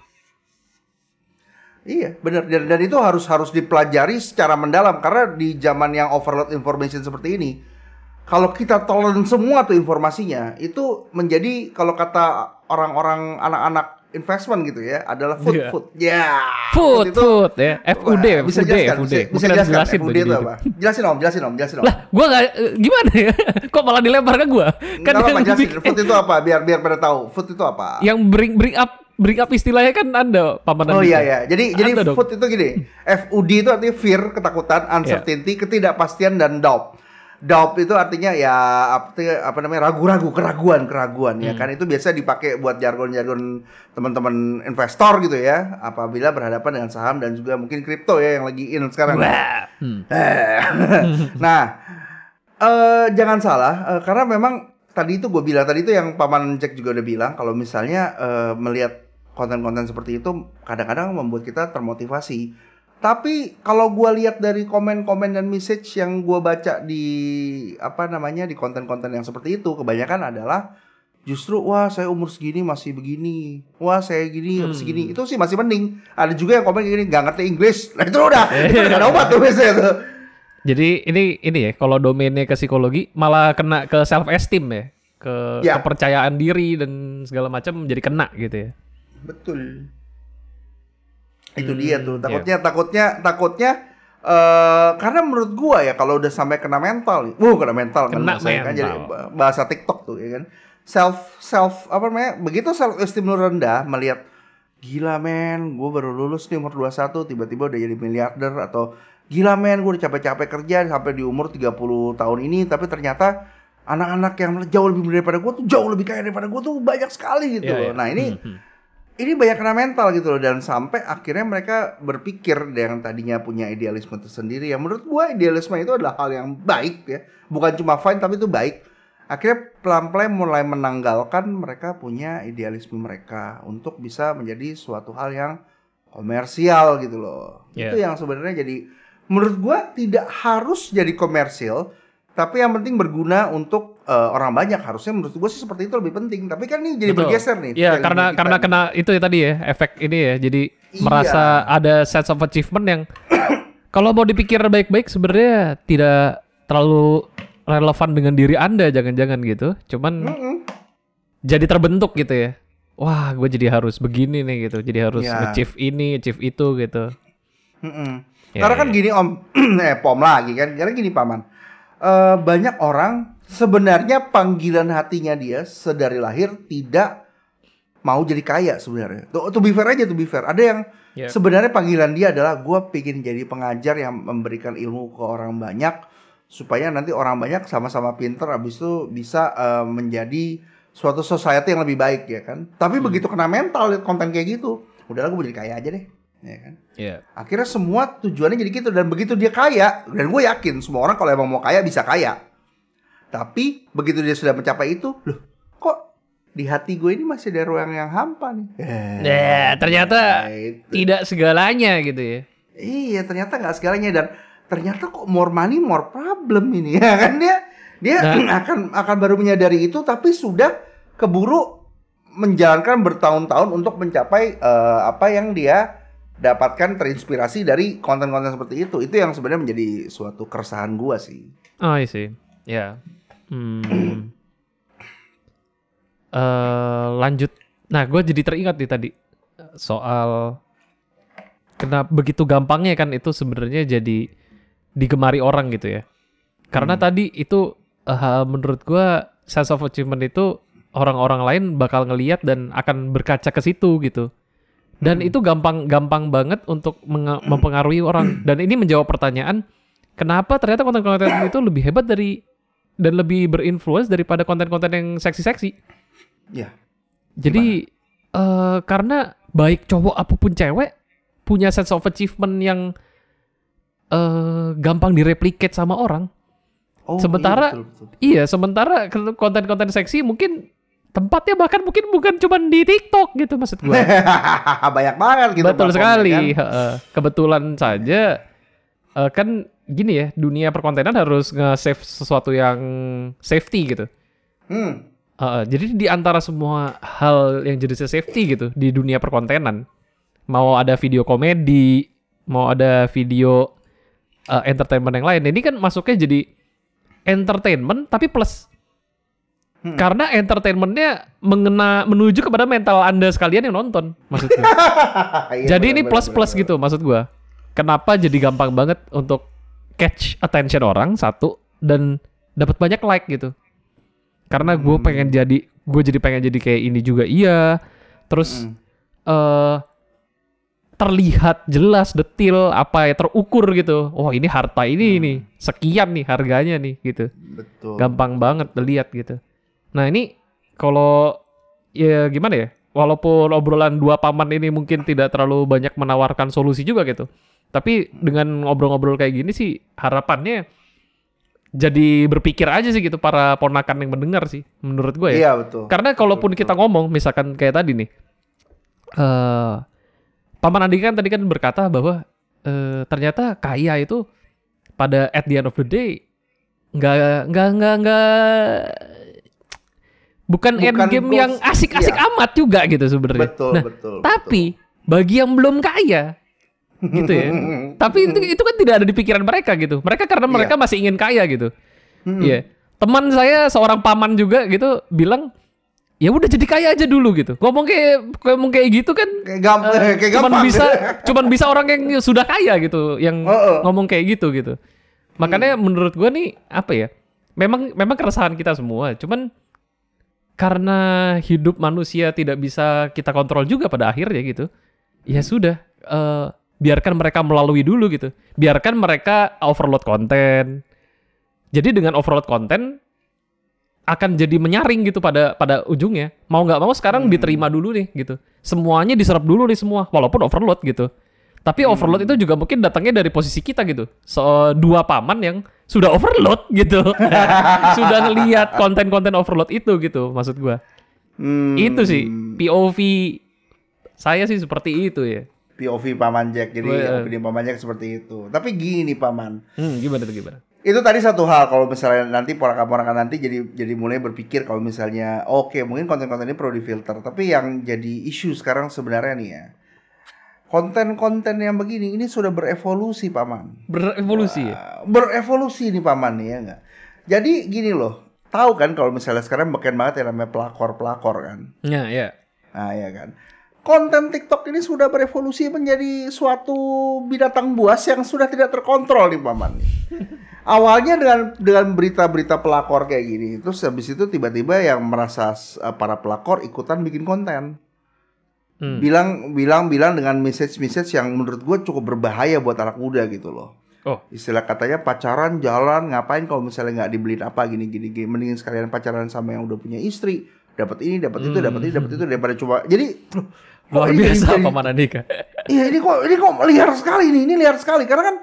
Iya, benar dan, dan itu harus harus dipelajari secara mendalam karena di zaman yang overload information seperti ini kalau kita telan semua tuh informasinya, itu menjadi kalau kata orang-orang anak-anak investment gitu ya, adalah food Iya. food. Ya. Food, itu- food ya. FUD, Wah, bisa FUD, jelaskan, FUD. Bisa, bisa jelaskan jelasin FUD itu di apa? Jelasin om, jelasin om, jelasin om. Lah, gua nggak eh, gimana ya? [LAUGHS] Kok malah dilempar ke gua? Kan apa, yang jelasin. bikin- Food itu apa? Biar biar pada tahu. Food itu apa? yang bring bring up bring up istilahnya kan Anda paman Oh iya ya. Jadi jadi Anda dong. food itu gini. FUD itu artinya fear, ketakutan, Iya. uncertainty, ketidakpastian dan doubt. Doubt itu artinya ya apa, apa namanya ragu-ragu, keraguan, keraguan ya Hmm. kan itu biasa dipakai buat jargon-jargon teman-teman investor gitu ya apabila berhadapan dengan saham dan juga mungkin kripto ya yang lagi in sekarang. Hmm. [LAUGHS] nah, eh jangan salah eh, karena memang tadi itu gue bilang tadi itu yang paman Jack juga udah bilang kalau misalnya eh, melihat konten-konten seperti itu kadang-kadang membuat kita termotivasi. Tapi kalau gue lihat dari komen-komen dan message yang gue baca di apa namanya di konten-konten yang seperti itu kebanyakan adalah justru wah saya umur segini masih begini, wah saya gini Hmm. segini itu sih masih mending. Ada juga yang komen gini nggak ngerti Inggris, nah itu udah [LAUGHS] itu ada obat tuh biasanya tuh. Jadi ini ini ya kalau domainnya ke psikologi malah kena ke self esteem ya, ke Ya. kepercayaan diri dan segala macam jadi kena gitu ya. Betul. Itu Hmm, dia tuh. Takutnya takutnya takutnya eh karena menurut gua ya kalau udah sampai kena mental, wuh kena mental kan Kena kan jadi mental. bah- bahasa TikTok tuh ya kan. Self self apa namanya? Begitu self esteem lu rendah melihat gila men, gua baru lulus nih umur 21 tiba-tiba udah jadi miliarder atau gila men, gua udah capek-capek kerja sampai di umur 30 tahun ini tapi ternyata anak-anak yang jauh lebih muda daripada gua tuh jauh lebih kaya daripada gua tuh banyak sekali gitu loh. iya. Nah, ini Hmm, hmm. Ini banyak kena mental gitu loh dan sampai akhirnya mereka berpikir yang tadinya punya idealisme tersendiri. Yang menurut gua idealisme itu adalah hal yang baik ya. Bukan cuma fine tapi itu baik. Akhirnya pelan-pelan mulai menanggalkan mereka punya idealisme mereka untuk bisa menjadi suatu hal yang komersial gitu loh. Yeah. itu yang sebenarnya jadi menurut gua tidak harus jadi komersil tapi yang penting berguna untuk eh, orang banyak harusnya menurut gua sih seperti itu lebih penting tapi kan ini jadi Betul. bergeser nih Iya, karena karena nih. kena itu ya tadi ya, efek ini ya. Jadi Iya. merasa ada sense of achievement yang [COUGHS] kalau mau dipikir baik-baik sebenarnya tidak terlalu relevan dengan diri Anda jangan-jangan gitu. Cuman Mm-mm. jadi terbentuk gitu ya. Wah, gue jadi harus begini nih gitu. Jadi harus Iya. achieve ini, achieve itu gitu. Mm-mm. Ya, Karena kan ya. gini om, [CLEARS THROAT] eh pom lagi kan. Karena gini paman, Eh banyak orang sebenarnya panggilan hatinya dia sedari lahir tidak mau jadi kaya sebenarnya. To, to be fair aja, to be fair. Ada yang Ya. sebenarnya panggilan dia adalah gue pengen jadi pengajar yang memberikan ilmu ke orang banyak supaya nanti orang banyak sama-sama pinter, habis itu bisa eh, menjadi suatu society yang lebih baik ya kan. Tapi Hmm. begitu kena mental konten kayak gitu, udahlah gue jadi kaya aja deh, ya kan. Iya. Akhirnya semua tujuannya jadi gitu dan begitu dia kaya dan gue yakin semua orang kalau emang mau kaya bisa kaya. Tapi begitu dia sudah mencapai itu, loh kok di hati gue ini masih ada ruang yang hampa nih. Ya, ternyata itu. tidak segalanya gitu ya. Iya ternyata nggak segalanya dan ternyata kok more money more problem ini ya kan dia dia Nah. [CLEARS THROAT] akan akan baru menyadari itu tapi sudah keburu menjalankan bertahun-tahun untuk mencapai eh, apa yang dia dapatkan terinspirasi dari konten-konten seperti itu itu yang sebenarnya menjadi suatu keresahan gua sih Oh, iya sih. Ya. Hmm. [CLEARS THROAT] Eh, lanjut. Nah, gue jadi teringat nih tadi soal kenapa begitu gampangnya kan itu sebenarnya jadi digemari orang gitu ya. Karena tadi itu eh, menurut gue sense of achievement itu orang-orang lain bakal ngeliat dan akan berkaca ke situ gitu. Dan itu gampang-gampang banget untuk menga- mempengaruhi orang. Dan ini menjawab pertanyaan kenapa ternyata konten-konten [COUGHS] itu lebih hebat dari dan lebih berinfluence daripada konten-konten yang seksi-seksi. ya Jadi eh karena baik cowok apa pun cewek punya sense of achievement yang eh gampang direplicate sama orang. oh Sementara- iya, betul, betul. Iya, sementara konten-konten seksi mungkin tempatnya bahkan mungkin bukan cuma di TikTok gitu maksud gue. [LAUGHS] banyak banget gitu Betul sekali. kan. Kebetulan saja eh, kan gini ya, dunia perkontenan harus nge-save sesuatu yang safety gitu. Hmm. Heeh, jadi di antara semua hal yang jenisnya safety gitu di dunia perkontenan, mau ada video komedi, mau ada video eh, entertainment yang lain, ini kan masuknya jadi entertainment tapi plus. Hmm. Karena entertainmentnya mengena menuju kepada mental anda sekalian yang nonton, maksudnya. [LAUGHS] Iya, jadi ini benar, plus plus benar. gitu, maksud gua. Kenapa jadi gampang banget untuk catch attention orang satu dan dapat banyak like gitu. Karena gue Hmm. pengen jadi, gue jadi pengen jadi kayak ini juga iya. Terus Hmm. eh terlihat jelas detil apa ya terukur gitu. Oh ini harta ini Hmm. nih sekian nih harganya nih gitu. Betul. Gampang banget dilihat gitu. Nah ini kalau ya gimana ya? Walaupun obrolan dua paman ini mungkin tidak terlalu banyak menawarkan solusi juga gitu. Tapi dengan ngobrol-ngobrol kayak gini sih harapannya jadi berpikir aja sih gitu para ponakan yang mendengar sih menurut gue ya. Iya betul. Karena kalaupun kita ngomong misalkan kayak tadi nih, eh paman Andika kan tadi kan berkata bahwa eh, ternyata kaya itu pada at the end of the day nggak nggak nggak nggak bukan, Bukan end game yang asik-asik Iya. amat juga gitu sebenarnya. Betul, Nah, betul. tapi bagi yang belum kaya gitu ya. [LAUGHS] tapi itu itu kan tidak ada di pikiran mereka gitu. Mereka karena mereka masih ingin kaya gitu. Hmm. Iya. Teman saya seorang paman juga gitu bilang ya udah jadi kaya aja dulu gitu. Ngomong kayak ngomong kayak gitu kan Kayak gampang, [LAUGHS] kayak cuman gampang. bisa [LAUGHS] cuman bisa orang yang sudah kaya gitu yang Heeh. ngomong kayak gitu gitu. Makanya menurut gua nih apa ya? Memang memang keresahan kita semua, cuman karena hidup manusia tidak bisa kita kontrol juga pada akhirnya gitu. Ya sudah, eh, biarkan mereka melalui dulu gitu. Biarkan mereka overload konten. Jadi dengan overload konten akan jadi menyaring gitu pada pada ujungnya. Mau nggak mau sekarang diterima dulu nih gitu. Semuanya diserap dulu nih semua, walaupun overload gitu. Tapi overload itu juga mungkin datangnya dari posisi kita gitu. So, dua paman yang sudah overload [LAUGHS] gitu. sudah ngelihat konten-konten overload itu gitu maksud gua. Hmm, Itu sih POV saya sih seperti itu ya. POV Paman Jack. Jadi Wah. opini Paman Jack seperti itu. Tapi gini Paman. Hmm, gimana tuh gimana? Itu tadi satu hal kalau misalnya nanti ponakan-ponakan nanti jadi jadi mulai berpikir kalau misalnya oke mungkin konten-konten ini perlu difilter. Tapi yang jadi isu sekarang sebenarnya nih ya. Konten-konten yang begini ini sudah berevolusi Paman. Berevolusi ya? Ah, berevolusi nih paman nih ya nggak jadi gini loh tahu kan kalau misalnya sekarang makin banget yang namanya pelakor pelakor kan Ya, ya. nah ya kan konten TikTok ini sudah berevolusi menjadi suatu binatang buas yang sudah tidak terkontrol nih paman nih. [LAUGHS] awalnya dengan dengan berita-berita pelakor kayak gini terus habis itu tiba-tiba yang merasa eh, para pelakor ikutan bikin konten Hmm. bilang bilang bilang dengan message-message yang menurut gue cukup berbahaya buat anak muda gitu loh. Oh, istilah katanya pacaran jalan ngapain kalau misalnya nggak dibeliin apa gini gini gini. Mendingin sekalian pacaran sama yang udah punya istri. Dapat ini dapat itu dapat ini dapat itu daripada coba. Jadi [LAUGHS] luar ini biasa paman Andika. [LAUGHS] iya ini kok ini kok liar sekali nih ini liar sekali. Karena kan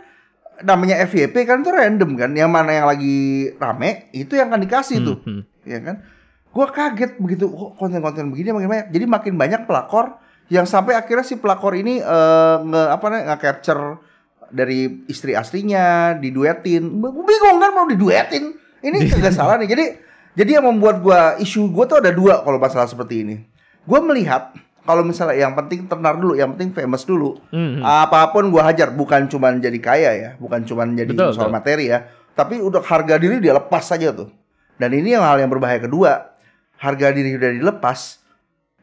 namanya FYP kan itu random kan. Yang mana yang lagi rame itu yang akan dikasih tuh. Hmm, ya kan? Gua kaget begitu kok konten-konten begini makin banyak. Jadi makin banyak pelakor yang sampai akhirnya si pelakor ini eh, nge apa namanya nge capture dari istri aslinya diduetin. Gua bingung kan mau diduetin? Ini kagak salah nih. Jadi jadi yang membuat gua isu gua tuh ada dua kalau masalah seperti ini. Gua melihat kalau misalnya yang penting tenar dulu yang penting famous dulu. Hmm, hmm. apa pun gua hajar bukan cuman jadi kaya ya bukan cuman jadi Betul, soal betul. materi ya tapi udah harga diri dia lepas saja tuh. Dan ini yang hal yang berbahaya kedua. Harga diri udah dilepas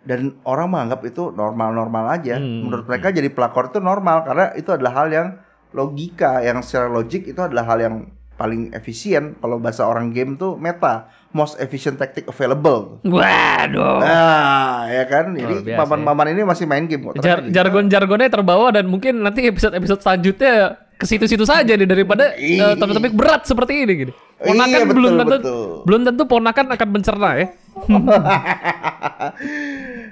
dan orang menganggap itu normal-normal aja. Hmm. menurut mereka jadi pelakor itu normal karena itu adalah hal yang logika yang secara logik itu adalah hal yang paling efisien. Kalau bahasa orang game tuh meta most efficient tactic available. Waduh. nah ya kan? Jadi paman-paman ini masih main game kok Jar- jargon-jargonnya terbawa dan mungkin nanti episode-episode selanjutnya ke situ-situ saja nih daripada eh, topik-topik berat seperti ini gitu. Ponakan Iya, betul, belum tentu betul. belum tentu ponakan akan mencerna ya. [LAUGHS]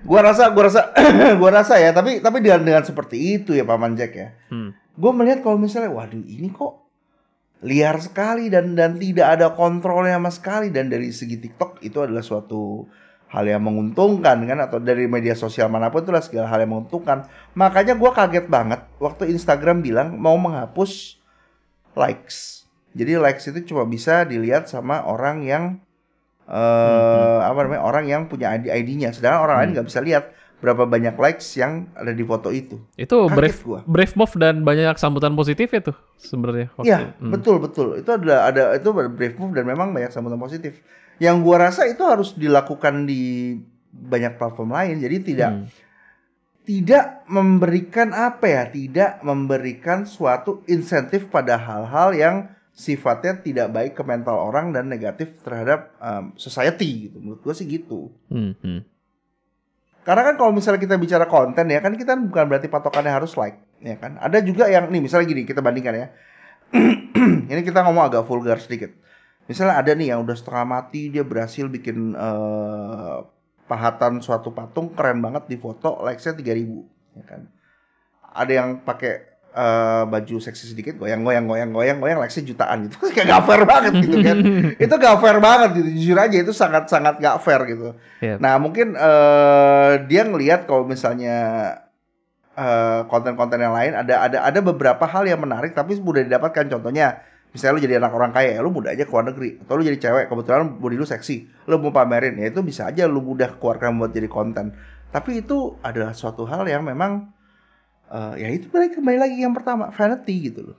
gua rasa gua rasa [CLEARS THROAT] gua rasa ya tapi tapi dengan dengan seperti itu ya paman Jack ya Hmm. gue melihat kalau misalnya waduh ini kok liar sekali dan dan tidak ada kontrolnya sama sekali dan dari segi TikTok itu adalah suatu hal yang menguntungkan kan atau dari media sosial mana pun itu adalah segala hal yang menguntungkan makanya gua kaget banget waktu Instagram bilang mau menghapus likes jadi likes itu cuma bisa dilihat sama orang yang eh apa namanya orang yang punya ID ID-nya sedangkan orang lain nggak bisa lihat berapa banyak likes yang ada di foto itu. Itu Kaget brave gua. brave move dan banyak sambutan positif itu sebenarnya. Iya, Hmm. betul betul. Itu ada ada itu brave move dan memang banyak sambutan positif. Yang gua rasa itu harus dilakukan di banyak platform lain. Jadi tidak Hmm. tidak memberikan apa ya? Tidak memberikan suatu insentif pada hal-hal yang sifatnya tidak baik ke mental orang dan negatif terhadap um, society gitu. Menurut gua sih gitu. Hmm, hmm. Karena kan kalau misalnya kita bicara konten ya kan kita bukan berarti patokannya harus like ya kan. Ada juga yang nih misalnya gini kita bandingkan ya. [CLEARS THROAT] Ini kita ngomong agak vulgar sedikit. Misalnya ada nih yang udah setengah mati dia berhasil bikin eh, pahatan suatu patung keren banget di foto likes-nya 3000 ya kan. Ada yang pakai eh, baju seksi sedikit goyang-goyang goyang-goyang goyang likes-nya jutaan gitu. [LAUGHS] Kayak gak fair banget gitu kan. [LAUGHS] itu gak fair banget gitu. Jujur aja itu sangat-sangat gak fair gitu. Iya. Nah mungkin eh, dia ngelihat kalau misalnya eh, konten-konten yang lain ada ada ada beberapa hal yang menarik tapi mudah didapatkan. Contohnya misalnya lu jadi anak orang kaya ya lu mudah aja ke luar negeri atau lu jadi cewek kebetulan body lu seksi lu mau pamerin ya itu bisa aja lu mudah keluarkan buat jadi konten. Tapi itu adalah suatu hal yang memang eh, ya itu balik kembali lagi yang pertama vanity gitu loh.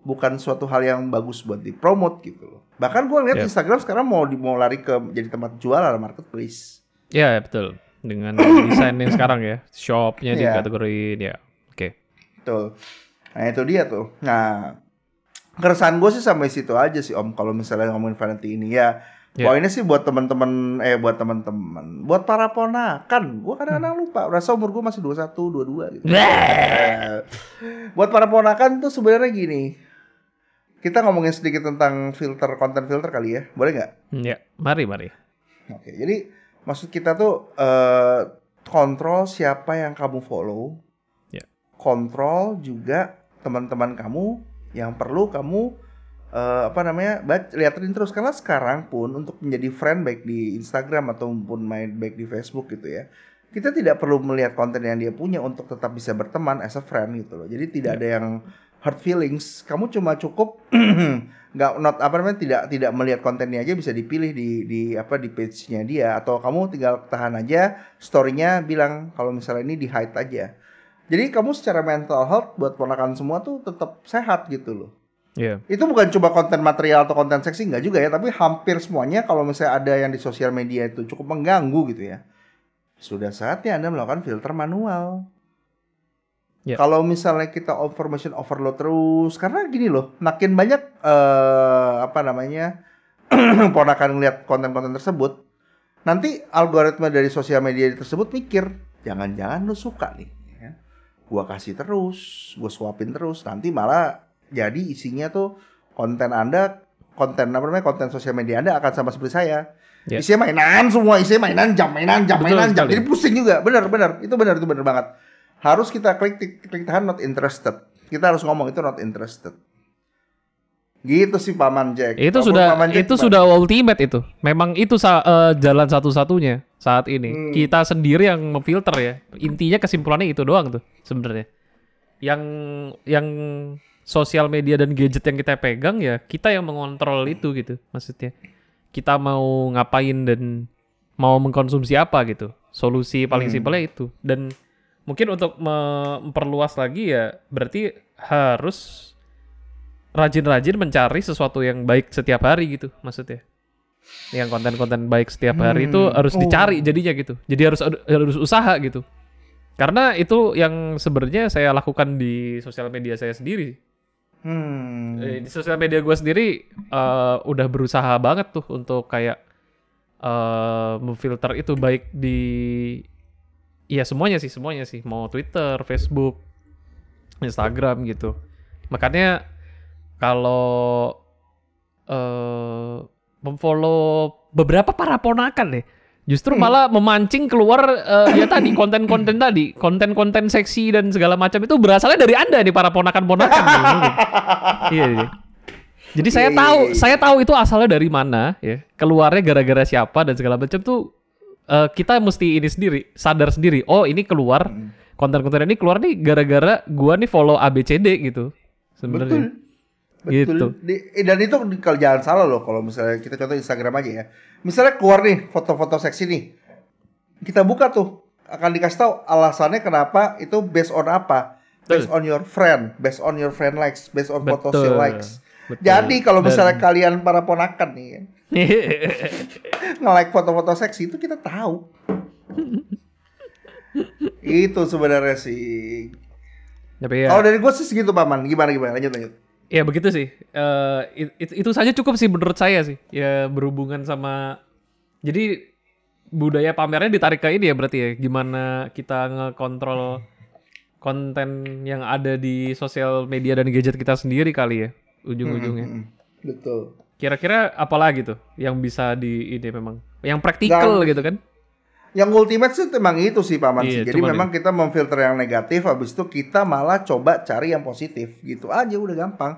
Bukan suatu hal yang bagus buat dipromot gitu loh. Bahkan gua lihat Yep. Instagram sekarang mau di- mau lari ke jadi tempat jualan marketplace. Ya betul. Dengan desain yang sekarang ya, shopnya di Iya. kategori ya. Oke. Tuh. Nah itu dia tuh. Nah keresahan gue sih sampai situ aja sih Om. Kalau misalnya ngomongin vanity ini ya. Ya. Poinnya sih buat teman-teman eh buat teman-teman, buat para ponakan. Gue kadang-kadang lupa. Rasa umur gue masih 21, 22 gitu. [LAUGHS] Buat para ponakan tuh sebenarnya gini. Kita ngomongin sedikit tentang filter konten filter kali ya. Boleh nggak? Ya, mari mari. Oke, jadi maksud kita tuh eh, kontrol siapa yang kamu follow. Ya. Kontrol juga teman-teman kamu yang perlu kamu eh, apa namanya? bac- liatin terus karena sekarang pun untuk menjadi friend baik di Instagram ataupun main baik di Facebook gitu ya. Kita tidak perlu melihat konten yang dia punya untuk tetap bisa berteman as a friend gitu loh. Jadi tidak ada yang hurt feelings. Kamu cuma cukup [CLEARS THROAT] nggak not apa namanya tidak tidak melihat kontennya aja bisa dipilih di di apa di page-nya dia atau kamu tinggal tahan aja story-nya bilang kalau misalnya ini di hide aja. Jadi kamu secara mental health buat ponakan semua tuh tetap sehat gitu loh. Ya. Itu bukan cuma konten material atau konten seksi nggak juga ya, tapi hampir semuanya kalau misalnya ada yang di sosial media itu cukup mengganggu gitu ya. Sudah saatnya Anda melakukan filter manual. Ya. Kalau misalnya kita information overload terus, karena gini loh, makin banyak eh, apa namanya [CLEARS THROAT] ponakan ngeliat konten-konten tersebut, nanti algoritma dari sosial media tersebut mikir, jangan-jangan lu suka nih, ya. gua kasih terus, gua suapin terus, nanti malah jadi isinya tuh konten anda, konten apa namanya konten sosial media anda akan sama seperti saya. Ya. Isinya mainan semua, isinya mainan, jam mainan, jam Betul mainan, jam. Jadi pusing juga, benar, benar, itu benar, itu benar banget. Harus kita klik klik tahan not interested. Kita harus ngomong itu not interested. Gitu sih Paman Jack. Itu sudah Paman Jack, itu gimana? sudah ultimate itu. Memang itu sa- eh, jalan satu-satunya saat ini. Hmm. Kita sendiri yang memfilter ya. Intinya kesimpulannya itu doang tuh sebenarnya. Yang yang sosial media dan gadget yang kita pegang ya kita yang mengontrol itu gitu maksudnya. Kita mau ngapain dan mau mengkonsumsi apa gitu. Solusi paling Hmm. simpelnya itu. Dan mungkin untuk me- memperluas lagi ya berarti harus rajin-rajin mencari sesuatu yang baik setiap hari gitu maksudnya. Yang konten-konten baik setiap hari Hmm. itu harus Oh. dicari jadinya gitu. Jadi harus harus usaha gitu. Karena itu yang sebenarnya saya lakukan di sosial media saya sendiri. Hmm. Eh, Di sosial media gue sendiri eh, udah berusaha banget tuh untuk kayak eh memfilter itu baik di Iya semuanya sih semuanya sih mau Twitter, Facebook, Instagram gitu. Makanya kalau eh memfollow beberapa para ponakan deh, justru malah memancing keluar eh, ya tadi konten-konten tadi, konten-konten seksi dan segala macam itu berasalnya dari anda nih para ponakan-ponakan. nih. [LAUGHS] Iya. iya. Jadi saya Iya, iya, tahu, iya. saya tahu itu asalnya dari mana ya, keluarnya gara-gara siapa dan segala macam tuh eh, kita mesti ini sendiri, sadar sendiri. Oh ini keluar Hmm. konten-konten ini keluar nih gara-gara gua nih follow ABCD gitu sebenarnya. Betul. Gitu. Betul. Di- eh, dan itu kalau jangan salah loh kalau misalnya kita contoh Instagram aja ya. Misalnya keluar nih foto-foto seksi nih. Kita buka tuh akan dikasih tahu alasannya kenapa itu based on apa. Based on your friend, based on your friend likes, based on photos you likes. Betul. Jadi kalau Dan- misalnya kalian para ponakan nih [LAUGHS] nge-like foto-foto seksi itu kita tahu. itu sebenarnya sih. Tapi ya, Kalau dari gue sih segitu paman. Gimana gimana lanjut lanjut. Ya begitu sih. Eh, it- it- itu saja cukup sih menurut saya sih. Ya berhubungan sama jadi budaya pamernya ditarik ke ini ya berarti ya. Gimana kita ngekontrol konten yang ada di sosial media dan gadget kita sendiri kali ya ujung-ujungnya. Hmm, betul. Kira-kira apa lagi tuh yang bisa di ini memang yang praktikal gitu kan? Yang ultimate sih memang itu sih paman Iya, sih. Jadi memang kita memfilter yang negatif, habis itu kita malah coba cari yang positif gitu aja udah gampang.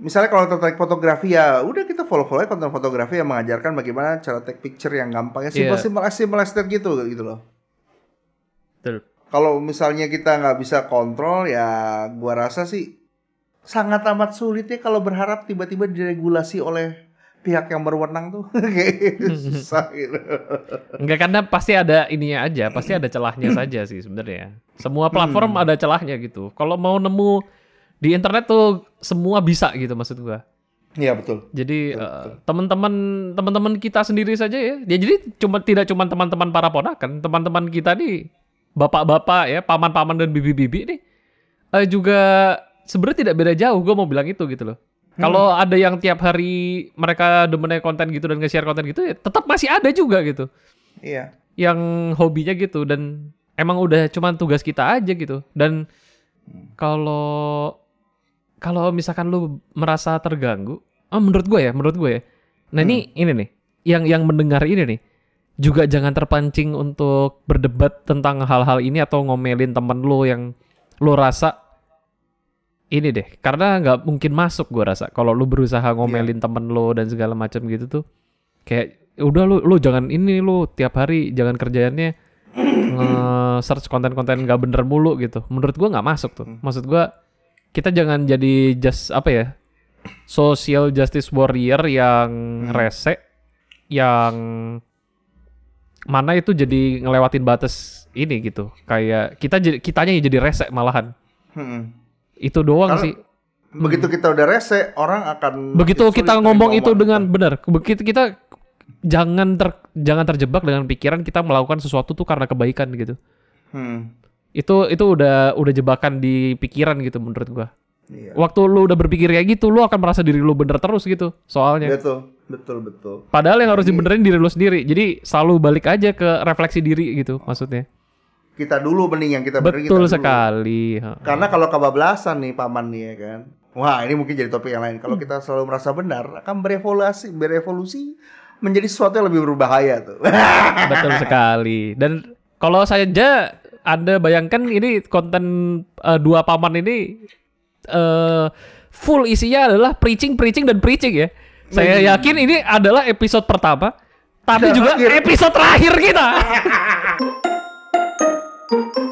Misalnya kalau tertarik fotografi ya udah kita follow-follow konten fotografi yang mengajarkan bagaimana cara take picture yang gampang ya Iya. simple-simple simple as that gitu gitu loh. Betul. Kalau misalnya kita nggak bisa kontrol ya gua rasa sih sangat amat sulit ya kalau berharap tiba-tiba diregulasi oleh pihak yang berwenang tuh [LAUGHS] kayak susah gitu. Enggak karena pasti ada ininya aja, pasti ada celahnya saja sih sebenarnya. Semua platform ada celahnya gitu. Kalau mau nemu di internet tuh semua bisa gitu maksud gua. Iya betul. Jadi eh, teman-teman teman-teman kita sendiri saja ya. Ya jadi cuma tidak cuma teman-teman para ponakan, teman-teman kita nih bapak-bapak ya, paman-paman dan bibi-bibi nih eh, juga sebenarnya tidak beda jauh. Gue mau bilang itu gitu loh. Kalau ada yang tiap hari mereka demennya konten gitu dan nge-share konten gitu ya tetap masih ada juga gitu. Iya. yang hobinya gitu dan emang udah cuman tugas kita aja gitu. Dan kalau kalau misalkan lu merasa terganggu oh menurut gue ya menurut gue ya. Nah ini ini nih yang yang mendengar ini nih juga jangan terpancing untuk berdebat tentang hal-hal ini atau ngomelin temen lu yang lu rasa ini deh karena nggak mungkin masuk gue rasa. Kalau lu berusaha ngomelin temen lu dan segala macam gitu tuh kayak udah lu lu jangan ini lu tiap hari jangan kerjaannya [CLEARS THROAT] nge-search konten-konten nggak bener mulu gitu. Menurut gua nggak masuk tuh. Maksud gua kita jangan jadi just apa ya social justice warrior yang rese yang mana itu jadi ngelewatin batas ini gitu. Kayak kita kitanya jadi rese malahan. Hmm. Itu doang Karena sih. Begitu kita udah rese, orang akan begitu kita ngomong itu omongan dengan benar begitu kita jangan ter jangan terjebak dengan pikiran kita melakukan sesuatu tuh karena kebaikan gitu. Hmm. itu itu udah udah jebakan di pikiran gitu menurut gua. Iya. waktu lu udah berpikir kayak gitu lu akan merasa diri lu bener terus gitu soalnya. Betul, betul, betul. padahal yang harus dibenerin diri lu sendiri. Jadi selalu balik aja ke refleksi diri gitu maksudnya Kita dulu mending yang kita benerin kita betul dulu. sekali. Karena kalau kebablasan nih paman nih ya kan. Wah, ini mungkin jadi topik yang lain. Kalau kita selalu merasa benar, akan berevolusi, berevolusi menjadi sesuatu yang lebih berbahaya tuh. [LAUGHS] Betul sekali. Dan kalau saja Anda bayangkan ini konten eh, dua paman ini eh, full isinya adalah preaching, preaching dan preaching ya. Saya yakin ini adalah episode pertama, tapi Dan juga terakhir. episode terakhir kita. [LAUGHS] Música